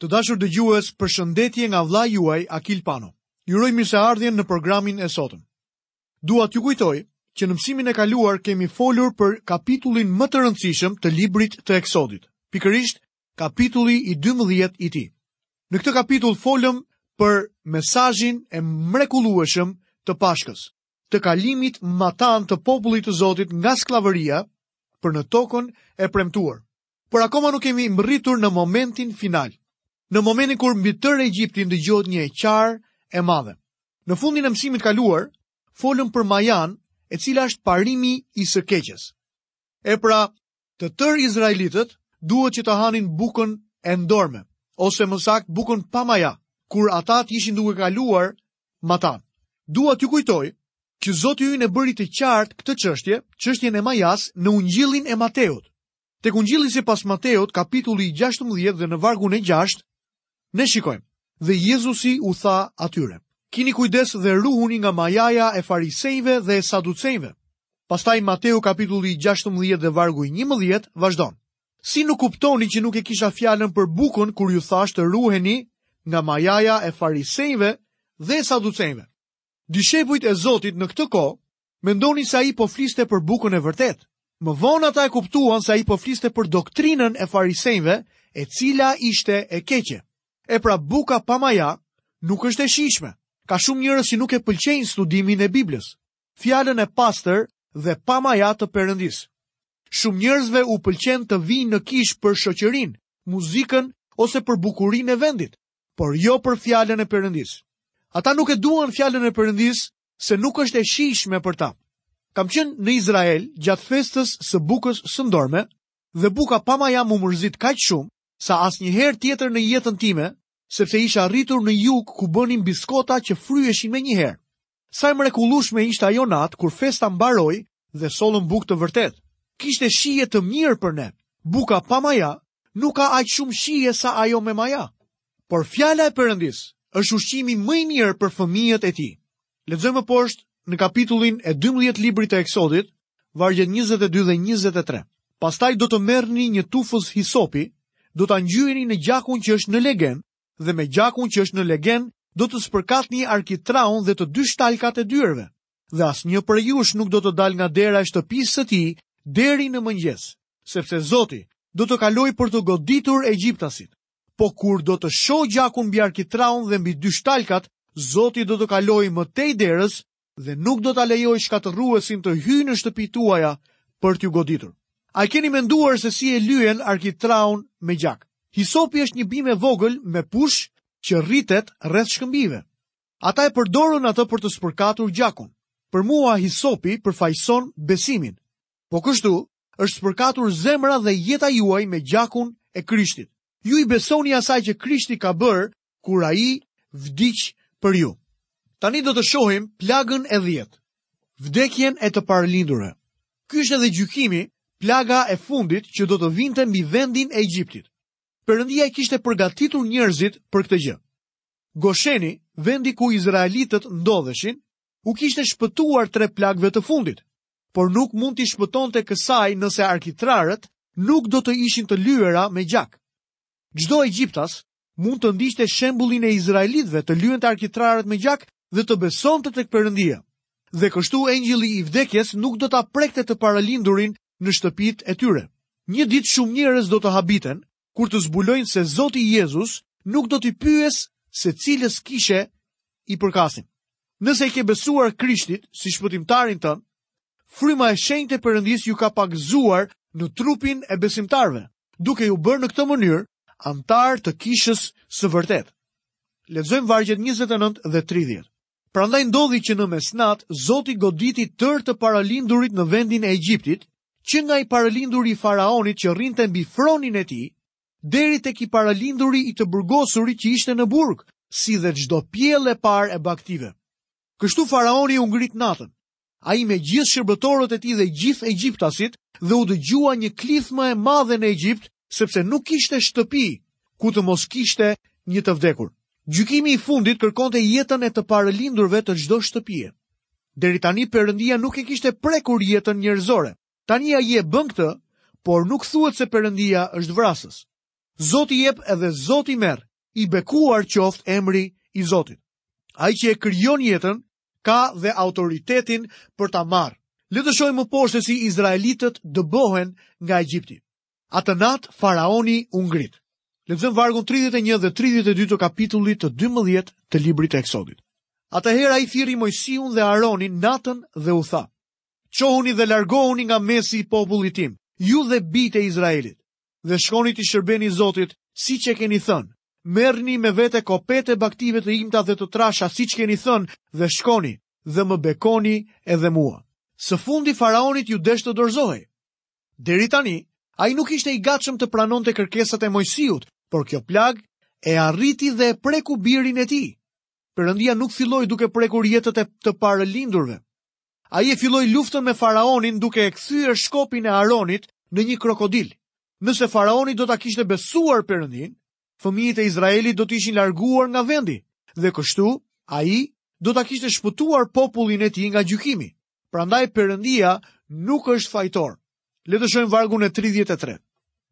Të dashur dëgjues, përshëndetje nga vëllai juaj Akil Pano. Ju uroj mirëseardhjen në programin e sotëm. Dua t'ju kujtoj që në mësimin e kaluar kemi folur për kapitullin më të rëndësishëm të librit të Eksodit, pikërisht kapitulli i 12 i tij. Në këtë kapitull folëm për mesazhin e mrekullueshëm të Pashkës, të kalimit matanë të popullit të Zotit nga skllavëria për në tokën e premtuar. por akoma nuk kemi mbërritur në momentin final. Në momentin kur mbi tërë Egjiptin dëgjohet një e qarë e madhe. Në fundin e mësimit kaluar, folëm për majanë, e cila është parimi i së keqes. E pra, të tërë izraelitët duhet që të hanin bukën e ndorme, ose më saktë bukën pa maja, kur ata të ishin duke kaluar matanë. Dua t'ju kujtoj që Zoti ynë e bëri të qartë këtë çështje, çështjen e majas në Ungjillin e Mateut. Tek Ungjilli sipas Mateut, kapitulli i gjashtëmbëdhjetë dhe në vargun e gjashtë, ne shikojmë, Dhe Jezusi u tha atyre, Kini kujdes dhe ruhuni nga majaja e farisenjve dhe e saducenjve. Pastaj Mateu kapitulli i gjashtëmbëdhjetë dhe vargu i njëmbëdhjetë vazhdon, Si nuk kuptoni që nuk e kisha fjalën për bukën kur ju thashë të ruheni nga majaja e farisejve dhe e saducejve? Dishepujt e Zotit në këtë kohë mendonin se ai po fliste për bukën e vërtetë. Më vonë ata e kuptuan se ai po fliste për doktrinën e farisenjve, e cila ishte e keqe. E pra buka pa maja nuk është e shijshme. Ka shumë njerëz që nuk e pëlqejnë studimin e Biblës, fjalën e pastër dhe pa maja të Perëndisë. Shumë njerëzve u pëlqen të vijnë në kishë për shoqërinë, muzikën ose për bukurinë e vendit. por jo për fjalën e Perëndisë. Ata nuk e duan fjalën e Perëndisë se nuk është e shijshme për ta. Kam qenë në Izrael gjatë festës së bukës së ndorme dhe buka pa maja m'u mërzit kaq shumë sa asnjëherë tjetër në jetën time, sepse isha rritur në jug ku bënin biskota që fryheshin menjëherë. Sa e mrekullueshme ishte ajo natë kur festa mbaroi dhe sollën bukë të vërtetë. Kishte shije të mirë për ne. Buka pa maja nuk ka aq shumë shije sa ajo me maja. Por fjala e Perëndisë është ushqimi më i mirë për fëmijët e tij. Lexojmë më poshtë në kapitullin e 12 librit të Eksodit, vargjet 22 dhe 23. Pastaj do të merrni një tufëz hisopi, do ta ngjyeni në gjakun që është në legen dhe me gjakun që është në legen do të spërkatni arkitraun dhe të dy shtalkat e dyerve, dhe asnjë prej jush nuk do të dalë nga dera e shtëpisë së tij deri në mëngjes, sepse Zoti do të kalojë për të goditur egjiptasit. Po kur do të shohë gjakun mbi arkitraun dhe mbi dy shtalkat, Zoti do të kalojë më tej derës dhe nuk do ta lejojë shkatërruesin të hyjë në shtëpitë tuaja për t'ju goditur. A e keni menduar se si e lyen arkitraun me gjak? Hisopi është një bimë e vogël me push që rritet rreth shkëmbinjve. Ata e përdorën atë për të spërkatur gjakun. Për mua hisopi përfaqëson besimin. Po kështu, është spërkatur zemra dhe jeta juaj me gjakun e Krishtit. Ju i besoni asaj që Krishti ka bërë kur ai vdiq për ju. Tani do të shohim plagën e dhjetë, vdekjen e të parëlindurve. Ky është edhe gjykimi, plaga e fundit që do të vinte mbi vendin e Egjiptit. Perëndia i kishte përgatitur njerëzit për këtë gjë. Gosheni, vendi ku izraelitët ndodheshin, u kishte shpëtuar tre plagëve të fundit, por nuk mund t'i shpëtonte kësaj nëse arkitrarët nuk do të ishin të lyera me gjak. Çdo egjiptas mund të ndiqte shembullin e izraelitëve të lyente arkitrarët me gjak dhe të besonte tek Perëndia. Dhe kështu engjëlli i vdekjes nuk do ta prekte të paralindurin në shtëpitë e tyre. Një ditë shumë njerëz do të habiten kur të zbulojnë se Zoti Jezus nuk do t'i pyesë se cilës kishe i përkasin. Nëse i ke besuar Krishtit si shpëtimtarin tënd, fryma e shenjtë e Perëndisë ju ka pagëzuar në trupin e besimtarëve. duke ju bërë në këtë mënyrë anëtarë të kishës së vërtetë. Lexojmë vargjet 29 dhe 30. Prandaj ndodhi që në mesnatë, Zoti goditi tërë të paralindurit në vendin e Egjiptit, që nga i paralinduri i faraonit që rrinte mbi fronin e tij, deri tek i paralinduri i të burgosurit që ishte në burg, si dhe çdo pjellë e parë e bagëtive. Kështu faraoni u ngrit natën, ai me gjithë shërbëtorët e tij dhe gjithë egjiptasit dhe u dëgjua një klithmë e madhe në Egjipt, sepse nuk kishte shtëpi ku të mos kishte një të vdekur. Gjykimi i fundit kërkonte jetën e të parëlindurve të çdo shtëpie. Deri tani Perëndia nuk e kishte prekur jetën njerëzore. Tani ai e bën këtë, por nuk thuhet se Perëndia është vrasës. Zoti jep edhe Zoti merr, i bekuar qoftë emri i Zotit. Ai që e krijon jetën, ka dhe autoritetin për ta marrë. Le të shohim më poshtë se si izraelitët dëbohen nga Egjipti. Atë natë faraoni u ngrit. Lexojmë vargun 31 dhe 32 të kapitullit të 12 të librit të Eksodit. Atëherë ai thirri Moisiun dhe Aronin natën dhe u tha: Çohuni dhe largohuni nga mesi i popullit tim, ju dhe bijtë e Izraelit. dhe shkoni t'i shërbeni Zotit, siç e keni thënë, merrni me vete kopetë e bagëtive të imta dhe të trasha siç keni thënë dhe shkoni dhe më bekoni edhe mua. Së fundi faraonit iu desh të dorëzohej. Deri tani, ai nuk ishte i gatshëm të pranonte kërkesat e Moisiut, por kjo plagë e arriti dhe e preku birin e tij. Perëndia nuk filloi duke prekur jetët e të parëlindurve. Ai e filloi luftën me faraonin duke e kthyer shkopin e Aronit në një krokodil. Nëse faraoni do ta kishte besuar Perëndinë, fëmijët e Izraelit do të ishin larguar nga vendi dhe kështu ai do ta kishte shpëtuar popullin e tij nga gjykimi. Prandaj Perëndia nuk është fajtor. Le të shohim vargun e 33.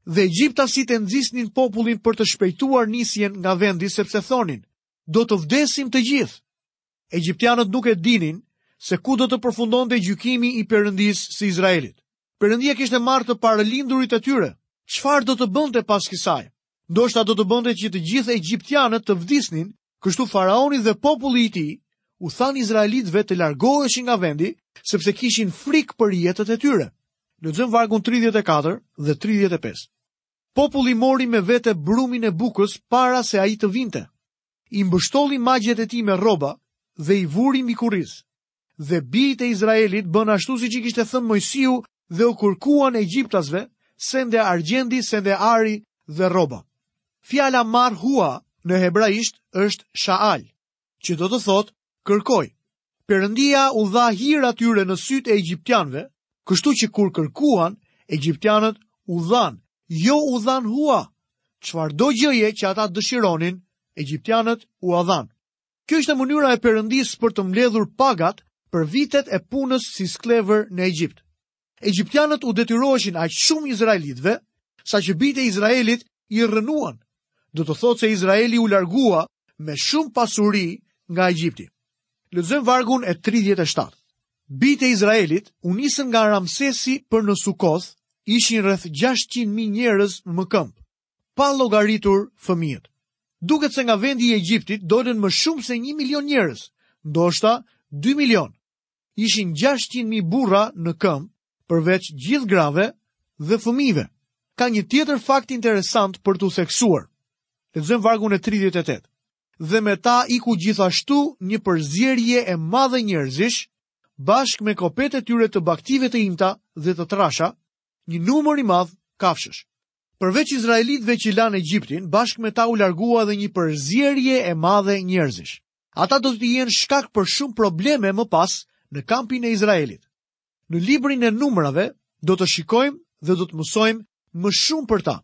Dhe egjiptasit e nxisnin popullin për të shpejtuar nisjen nga vendi sepse thonin, do të vdesim të gjithë. Egjiptianët nuk e dinin se ku do të përfundonte gjykimi i Perëndisë së Izraelit. Perëndia kishte marrë të parëlindurit e tyre. Çfarë do të bënte pas kësaj? Ndoshta do të bënte që të gjithë egjiptianët të vdisnin, kështu faraoni dhe populli i tij, u thanë izraelitëve të largoheshin nga vendi, sepse kishin frikë për jetët e tyre. Lexojmë vargun 34 dhe 35. Populli mori me vete brumin e bukës para se ai të vinte. I mbështolli magjet e tij me rroba dhe i vuri mbi kurriz. Dhe bijtë e Izraelit bënë ashtu siç i kishte thënë Moisiu dhe u kërkuan egjiptasve sende argjendi, sende ari dhe rroba. Fjala marr hua në hebraisht është shaal, që do të thotë kërkoj. Perëndia u dha hir atyre në sytë e egjiptianëve, kështu që kur kërkuan, egjiptianët u dhanë, jo u dhanë hua. Çfarëdo gjëje që ata dëshironin, egjiptianët ua dhanë. Kjo ishte mënyra e Perëndisë për të mbledhur pagat për vitet e punës si skllevër në Egjipt. Egjiptianët u detyroheshin aq shumë izraelitëve, saqë bijtë e Izraelit i rrënuan. Do të thotë se Izraeli u largua me shumë pasuri nga Egjipti. Lexojmë vargun e 37. Bijtë e Izraelit u nisën nga Ramsesi për në Sukoth, ishin rreth 600.000 njerëz më këmbë, pa llogaritur fëmijët. Duket se nga vendi i Egjiptit dolën më shumë se 1 milion njerëz, ndoshta 2 milion. ishin 600.000 burra në këmbë, përveç gjithë grave dhe fëmijëve. Ka një tjetër fakt interesant për t'u theksuar. Lexojmë vargun e 38. Dhe me ta iku gjithashtu një përzjerje e madhe njerëzish, bashkë me kopetë e tyre të bagëtive të imta dhe të trasha, një numër i madh kafshësh. Përveç izraelitëve që lanë Egjiptin, bashkë me ta u largua dhe një përzierje e madhe njerëzish. Ata do të jenë shkak për shumë probleme më pas në kampin e Izraelit. Në librin e numrave do të shikojmë dhe do të mësojmë më shumë për ta.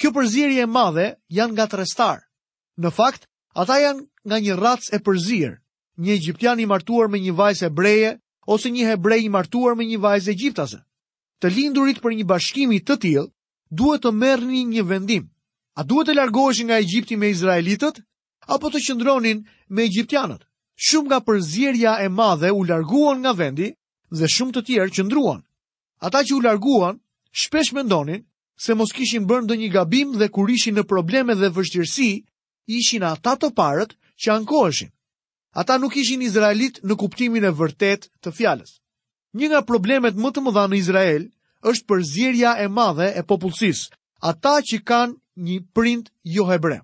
Kjo përzierje e madhe janë ngatërrestarë. Në fakt, ata janë nga një racë e përzier, një egjiptian i martuar me një vajzë hebreje ose një hebrej i martuar me një vajzë egjiptase. Të lindurit prej një bashkimi të tillë duhet të merrnin një vendim. A duhet të largoheshin nga Egjipti me izraelitët apo të qëndronin me egjiptianët. Shumë nga përzierja e madhe u larguan nga vendi dhe shumë të tjerë qëndruan. Ata që u larguan shpesh mendonin se mos kishin bërë ndonjë gabim dhe kur ishin në probleme dhe vështirësi, ishin ata të parët që ankoheshin. Ata nuk ishin izraelitë në kuptimin e vërtetë të fjalës. Një nga problemet më të mëdha në Izrael është përzierja e madhe e popullsisë, ata që kanë një prind johebre.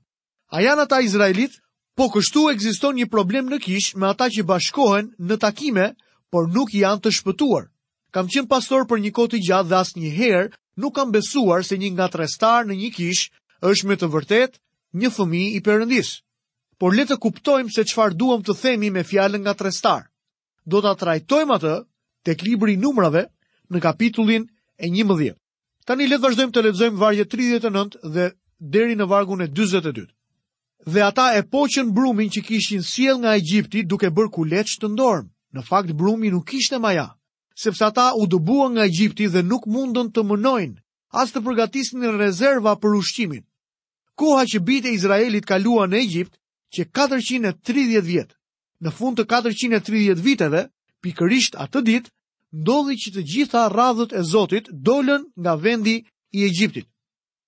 A janë ata izraelitë? Po kështu ekziston një problem në kishë me ata që bashkohen në takime, por nuk janë të shpëtuar. Kam qenë pastor për një kohë të gjatë dhe asnjëherë nuk kam besuar se një ngatërrestar në një kishë është me të vërtetë një fëmijë i Perëndisë. Por le të kuptojmë se çfarë duam të themi me fjalën ngatërrestar. Do ta trajtojmë atë tek libri i numrave në kapitullin e njëmbëdhjetë. Tani le të vazhdojmë të lexojmë vargjet 39 dhe deri në vargun e 42. Dhe ata e poqën brumin që kishin sjellë nga Egjipti duke bërë kuleçë të ndormë. Në fakt brumi nuk kishte maja, sepse ata u dëbuan nga Egjipti dhe nuk mundën të mënojnë, as të përgatisnin rezerva për ushqimin. Koha që bijtë e Izraelit kaluan në Egjipt qe 430 vjet. në fund të 430 viteve, pikërisht atë ditë, ndodhi që të gjitha radhët e Zotit dolën nga vendi i Egjiptit.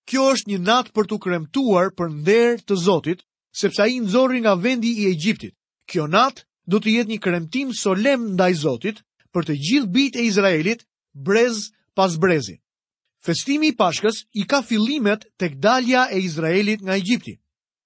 Kjo është një natë për t'u kremtuar për nder të Zotit, sepse ai i nxori nga vendi i Egjiptit. Kjo natë do të jetë një kremtim solemn ndaj Zotit për të gjithë bijtë e Izraelit, brez pas brezi. Festimi i Pashkës i ka fillimet tek dalja e Izraelit nga Egjipti.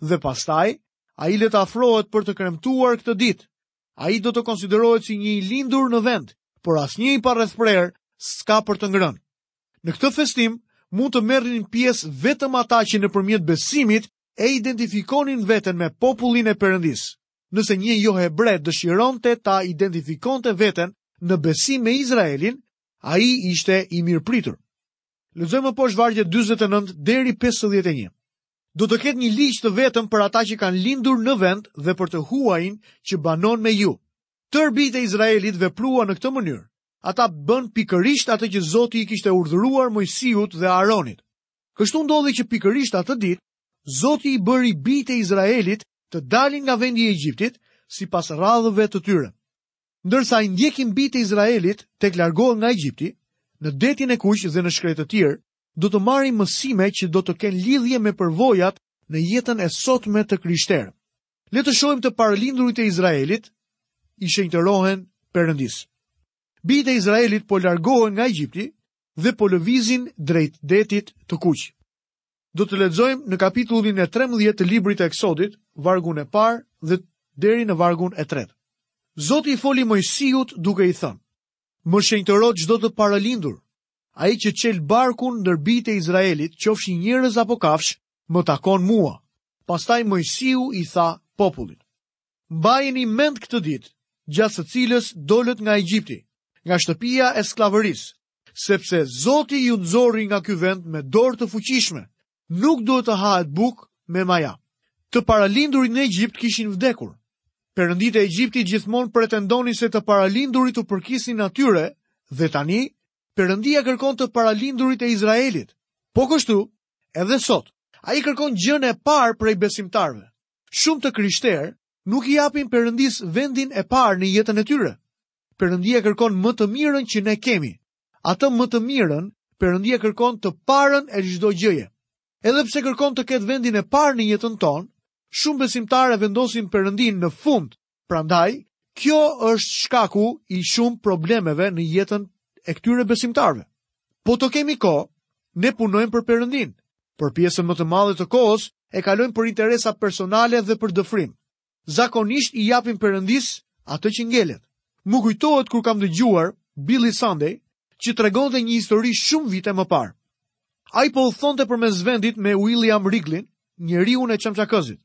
Dhe pastaj, ai le të afrohet për të kremtuar këtë ditë. Ai do të konsiderohet si një i lindur në vend, por asnjë i parrethprerë s'ka për të ngrënë. Në këtë festim, mund të merrin pjesë vetëm ata që nëpërmjet besimit e identifikonin veten me popullin e Perëndisë. Nëse një johebre dëshironte ta identifikonte veten në besim me Izraelin, ai ishte i mirëpritur. Lexojmë vargjet 49 deri 51. Do të ketë një ligj të vetëm për ata që kanë lindur në vend dhe për të huajin që banon me ju. Tërë bijtë e Izraelit vepruan në këtë mënyrë. Ata bënë pikërisht atë që Zoti i kishte urdhëruar Mojsiut dhe Aaronit. Kështu ndodhi që pikërisht atë ditë Zoti i bëri bijtë e Izraelit të dalin nga vendi i Egjiptit sipas radhëve të tyre. Ndërsa i ndjekim bijtë e Izraelit tek largohen nga Egjipti, në detin e kuq dhe në shkretëtirë, do të marrim mësime që do të kenë lidhje me përvojat në jetën e sotme të krishterë. Le të shohim të paralindurit e Izraelit i shenjtërohen Perëndisë. Bijtë e Izraelit po largohen nga Egjipti dhe po lëvizin drejt detit të kuq. Do të lexojmë në kapitullin e 13 të librit të Eksodit, vargun e parë dhe deri në vargun e tretë. Zoti i foli Mojsiut duke i thënë: Më shenjtëro çdo të paralindur, Ai që çel barkun ndër bijtë e Izraelit, qofshin njerëz apo kafshë, më takon mua. Pastaj Moisiu i tha popullit: Mbajeni mend këtë ditë, gjatë së cilës dolët nga Egjipti, nga shtëpia e skllavërisë, sepse Zoti ju nxorri nga ky vend me dorë të fuqishme, Nuk duhet të hahet bukë me maja. Të paralindurit në Egjipt kishin vdekur. Perënditë e Egjiptit gjithmonë pretendonin se të paralindurit u përkisnin atyre dhe tani Perëndia kërkon të paralindurit e Izraelit. Po kështu, edhe sot, ai kërkon gjënë e parë prej besimtarëve. Shumë të krishterë nuk i japin Perëndisë vendin e parë në jetën e tyre. Perëndia kërkon më të mirën që ne kemi, Atë më të mirën, Perëndia kërkon të parën e çdo gjëje. Edhe pse kërkon të ketë vendin e parë në jetën tonë, shumë besimtarë e vendosin Perëndinë në fund. Prandaj, kjo është shkaku i shumë problemeve në jetën e këtyre besimtarëve. Po të kemi kohë, ne punojmë për Perëndinë. Por pjesën më të madhe të kohës e kalojmë për interesa personale dhe për dëfrim. Zakonisht i japim Perëndisë atë që ngelet. Më kujtohet kur kam dëgjuar Billy Sunday që tregonte një histori shumë vite më parë. Ai po udhëtonte përmes vendit me William Riglin, njeriun e çamçakëzit.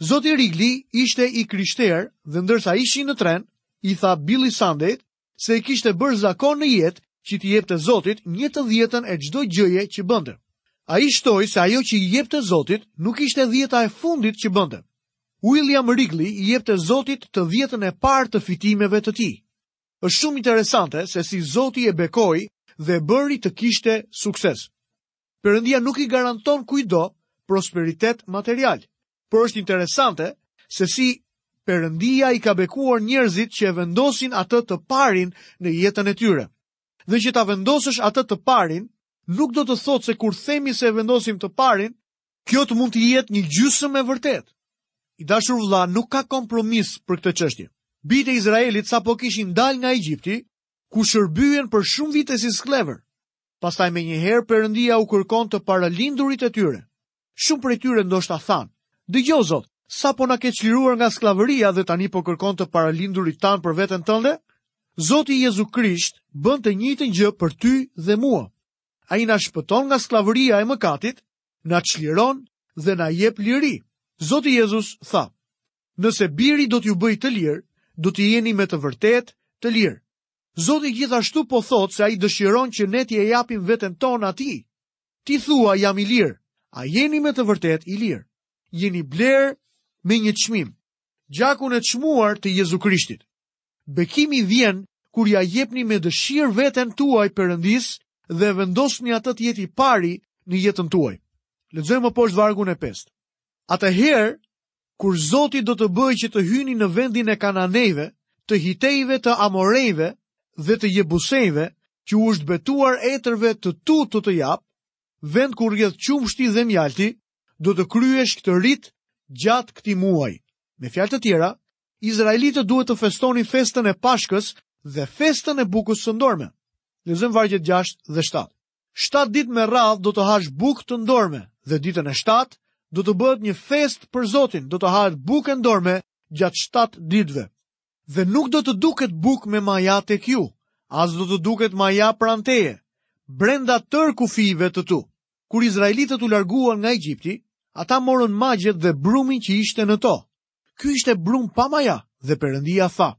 Zoti Rigli ishte i krishterë dhe ndërsa ishin në tren, i tha Billy Sunday se e kishte bërë zakon në jetë që t'i jepte Zotit një të dhjetën e çdo gjëje që bënte. Ai shtoi se ajo që i jepte Zotit nuk ishte dhjeta e fundit që bënte. William Wrigley i jepte Zotit të dhjetën e parë të fitimeve të tij. Është shumë interesante se si Zoti e bekoi dhe e bëri të kishte sukses. Perëndia nuk i garanton kujtdo prosperitet material. Por është interesante se si Perëndia i ka bekuar njerëzit që e vendosin atë të parin në jetën e tyre. Dhe që ta vendosësh atë të parin, nuk do të thotë se kur themi se e vendosim të parin, kjo të mund të jetë një gjysmë e vërtetë. I dashur vëlla nuk ka kompromis për këtë çështje. Bijtë e Izraelit sapo kishin dalë nga Egjipti, ku shërbyen për shumë vite si skllevër. Pastaj menjëherë Perëndia u kërkon të paralindurit e tyre. Shumë prej tyre ndoshta thanë, Dëgjo Zot, sapo na ke çliruar nga skllavëria dhe tani po kërkon të paralindurit tanë për veten tënde? Zoti Jezu Krisht bën të njëjtën gjë për ty dhe mua. Ai na shpëton nga skllavëria e mëkatit, na çliron dhe na jep liri. Zoti Jezus tha, nëse biri do t'ju bëjë të lirë, do të jeni me të vërtetë të lirë. Zoti gjithashtu po thotë se ai dëshiron që ne t'i japim veten tonë atij. Ti thua jam i lirë, a jeni me të vërtetë i lirë? Jeni blerë me një çmim, gjakun e çmuar të Jezu Krishtit. Bekimi vjen kur ia jepni me dëshirë veten tuaj Perëndisë dhe e vendosni atë të jetë i pari në jetën tuaj. Lexojmë më poshtë vargun e 5. Atëherë Kur Zoti do të bëjë që të hyni në vendin e Kananejve, të Hitejve, të Amorejve dhe të Jebusejve, që u është betuar etërve të tu të të japë, vend ku rrjedh qumshti dhe mjalti, do të kryesh këtë rit gjatë këtij muaji. Me fjalë të tjera, izraelitët duhet të festonin festën e Pashkës dhe festën e Bukës së Ndorme. Lexojmë vargjet 6 dhe 7. Shtatë ditë me radhë do të hash bukë të ndorme dhe ditën e shtatë do të bëhet një festë për Zotin, do të hahet bukë e ndorme gjatë shtatë ditëve. Dhe nuk do të duket bukë me maja tek ju, as do të duket maja pranë teje, brenda tërë kufijve të tu. Kur Izraelitët u larguan nga Egjipti, ata morën magjet dhe brumin që ishte në to. Ky ishte brumë pa maja dhe Perëndia tha,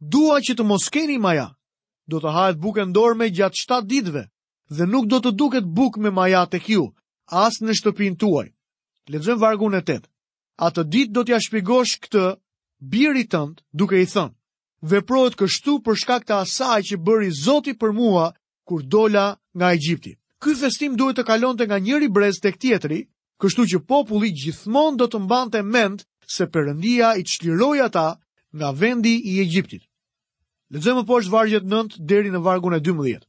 Dua që të mos keni maja. Do të hahet bukë e ndorme gjatë 7 ditëve dhe nuk do të duket bukë me maja tek ju, as në shtëpinë tuaj. Lexojmë vargun e 8. Atë ditë do t'ia shpjegosh këtë birit tënd, duke i thënë: Veprohet kështu për shkak të asaj që bëri Zoti për mua kur dola nga Egjipti. Ky festim duhet të kalonte nga njëri brez tek tjetri, kështu që populli gjithmonë do të mbante mend se Perëndia i çliroi ata nga vendi i Egjiptit. Lexojmë më poshtë vargjet 9 deri në vargun e 12.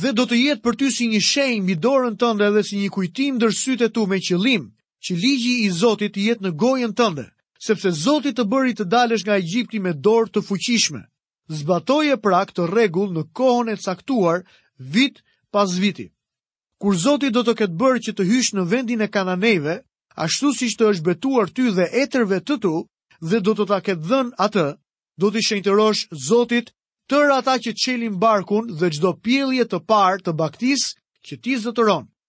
Dhe do të jetë për ty si një shenjë mbi dorën tënde dhe si një kujtim ndër sytë e tu me qëllim që ligji i Zotit të jetë në gojën tënde, sepse Zoti të bëri të dalësh nga Egjipti me dorë të fuqishme. zbatoje pra këtë rregull në kohën e caktuar vit pas viti. Kur Zoti do të ketë bërë që të hysh në vendin e kananejve, ashtu siç të është betuar ty dhe etërve të tu, dhe do të ta ketë dhënë atë, do t'i shenjtërosh Zotit tërë ata që çelin barkun dhe çdo pjellje të parë të bagëtisë që ti zotëron.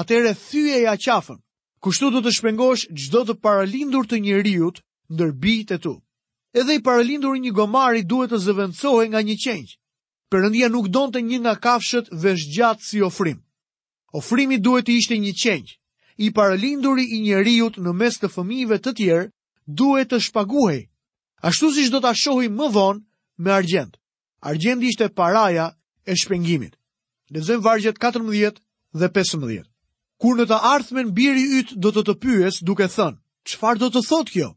atëherë thyeja qafën. Kështu do të shpengosh çdo të paralindur të njeriut ndër bijtë e tu. Edhe i paralinduri i një gomari duhet të zëvendësohej nga një qengj. Perëndia nuk donte një nga kafshët veshgjatë si ofrim. Ofrimi duhet të ishte një qengj. I paralinduri i njeriut në mes të fëmijëve të tjerë duhet të shpaguhej, ashtu siç do ta shohim më vonë me argjend. Argjendi ishte paraja e shpengimit. Lexojmë vargjet 14 dhe 15. Kur në të ardhmen biri yt do të të pyesë duke thënë, çfarë do të thotë kjo?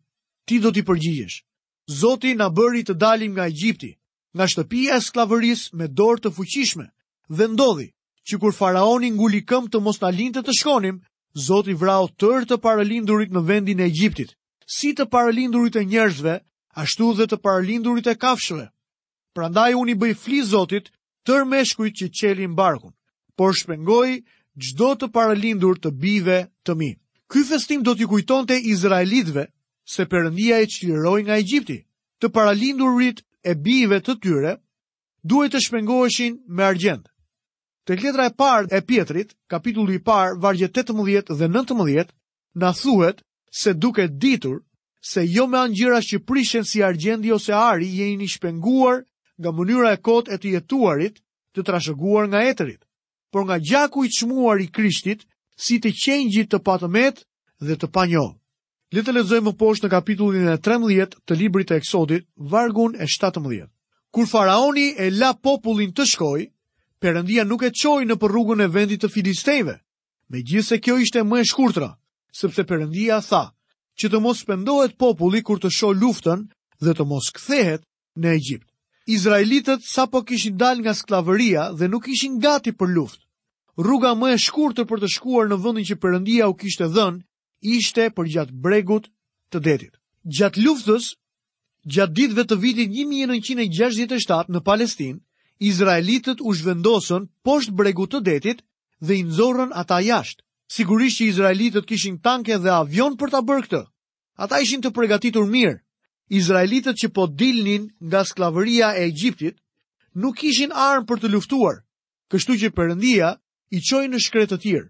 Ti do t'i përgjigjesh. Zoti na bëri të dalim nga Egjipti, nga shtëpia e skllavërisë me dorë të fuqishme, dhe ndodhi që kur faraoni nguli këmbë të mos na linte të shkonim, Zoti vrau tërë të paralindurit në vendin e Egjiptit, Si të paralindurit e njerëzve, ashtu dhe të paralindurit e kafshëve. Prandaj unë i bëj fli Zotit tërë meshkujt që çelin barkun, por shpengoj çdo të paralindur të bijve të mi. Ky festim do t'i kujtonte Izraelitëve se Perëndia e çliroi nga Egjipti, të paralindurit e bijve të tyre, duhet të shpengoheshin me argjend. Te letra e parë e Pjetrit, kapitulli i parë, vargjet 18 dhe 19, na thuhet Se duke ditur se jo me anë gjërash që prishen si argjendi ose ari jeni shpenguar nga mënyra e kotë e të jetuarit të trashëguar nga etërit, por nga gjaku i çmuar i Krishtit si të qengjit të patëmet dhe të panjollë. Le të lexojmë më poshtë në kapitullin e 13 të librit të Eksodit, vargun e 17. Kur faraoni e la popullin të shkojë, Perëndia nuk e çoi nëpër rrugën e vendit të filistejve, Megjithëse kjo ishte më e shkurtra, sepse Perëndia tha, që të mos pendohet populli kur të shohë luftën dhe të mos kthehet në Egjipt. Izraelitët sapo kishin dalë nga skllavëria dhe nuk ishin gati për luftë. Rruga më e shkurtër për të shkuar në vendin që Perëndia u kishte dhënë, ishte përgjatë bregut të detit. Gjatë luftës gjashtëditore të vitit 1967 në Palestinë, Izraelitët u zhvendosën poshtë bregut të detit dhe i nxorrën ata jashtë. Sigurisht që Izraelitët kishin tanke dhe avionë për ta bërë këtë. Ata ishin të përgatitur mirë. Izraelitët që po dilnin nga skllavëria e Egjiptit nuk kishin armë për të luftuar, kështu që Perëndia i çoi në shkretëtirë.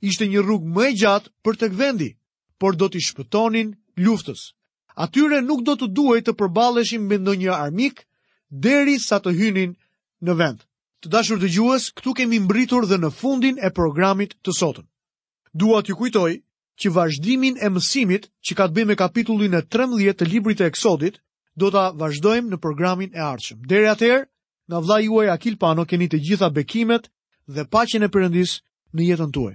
Ishte një rrugë më e gjatë për tek vendi, por do t'i shpëtonin luftës. Atyre nuk do të duhej të përballeshin me ndonjë armik derisa të hynin në vend. Të dashur dëgjues, këtu kemi mbërritur dhe në fundin e programit të sotëm. Dua t'ju kujtoj që vazhdimin e mësimit që ka të bëjë me kapitullin e 13 të librit të Eksodit do ta vazhdojmë në programin e ardhshëm. Deri atëherë, Nga vëllai juaj Akil Pano keni të gjitha bekimet dhe paqen e Perëndisë në jetën tuaj.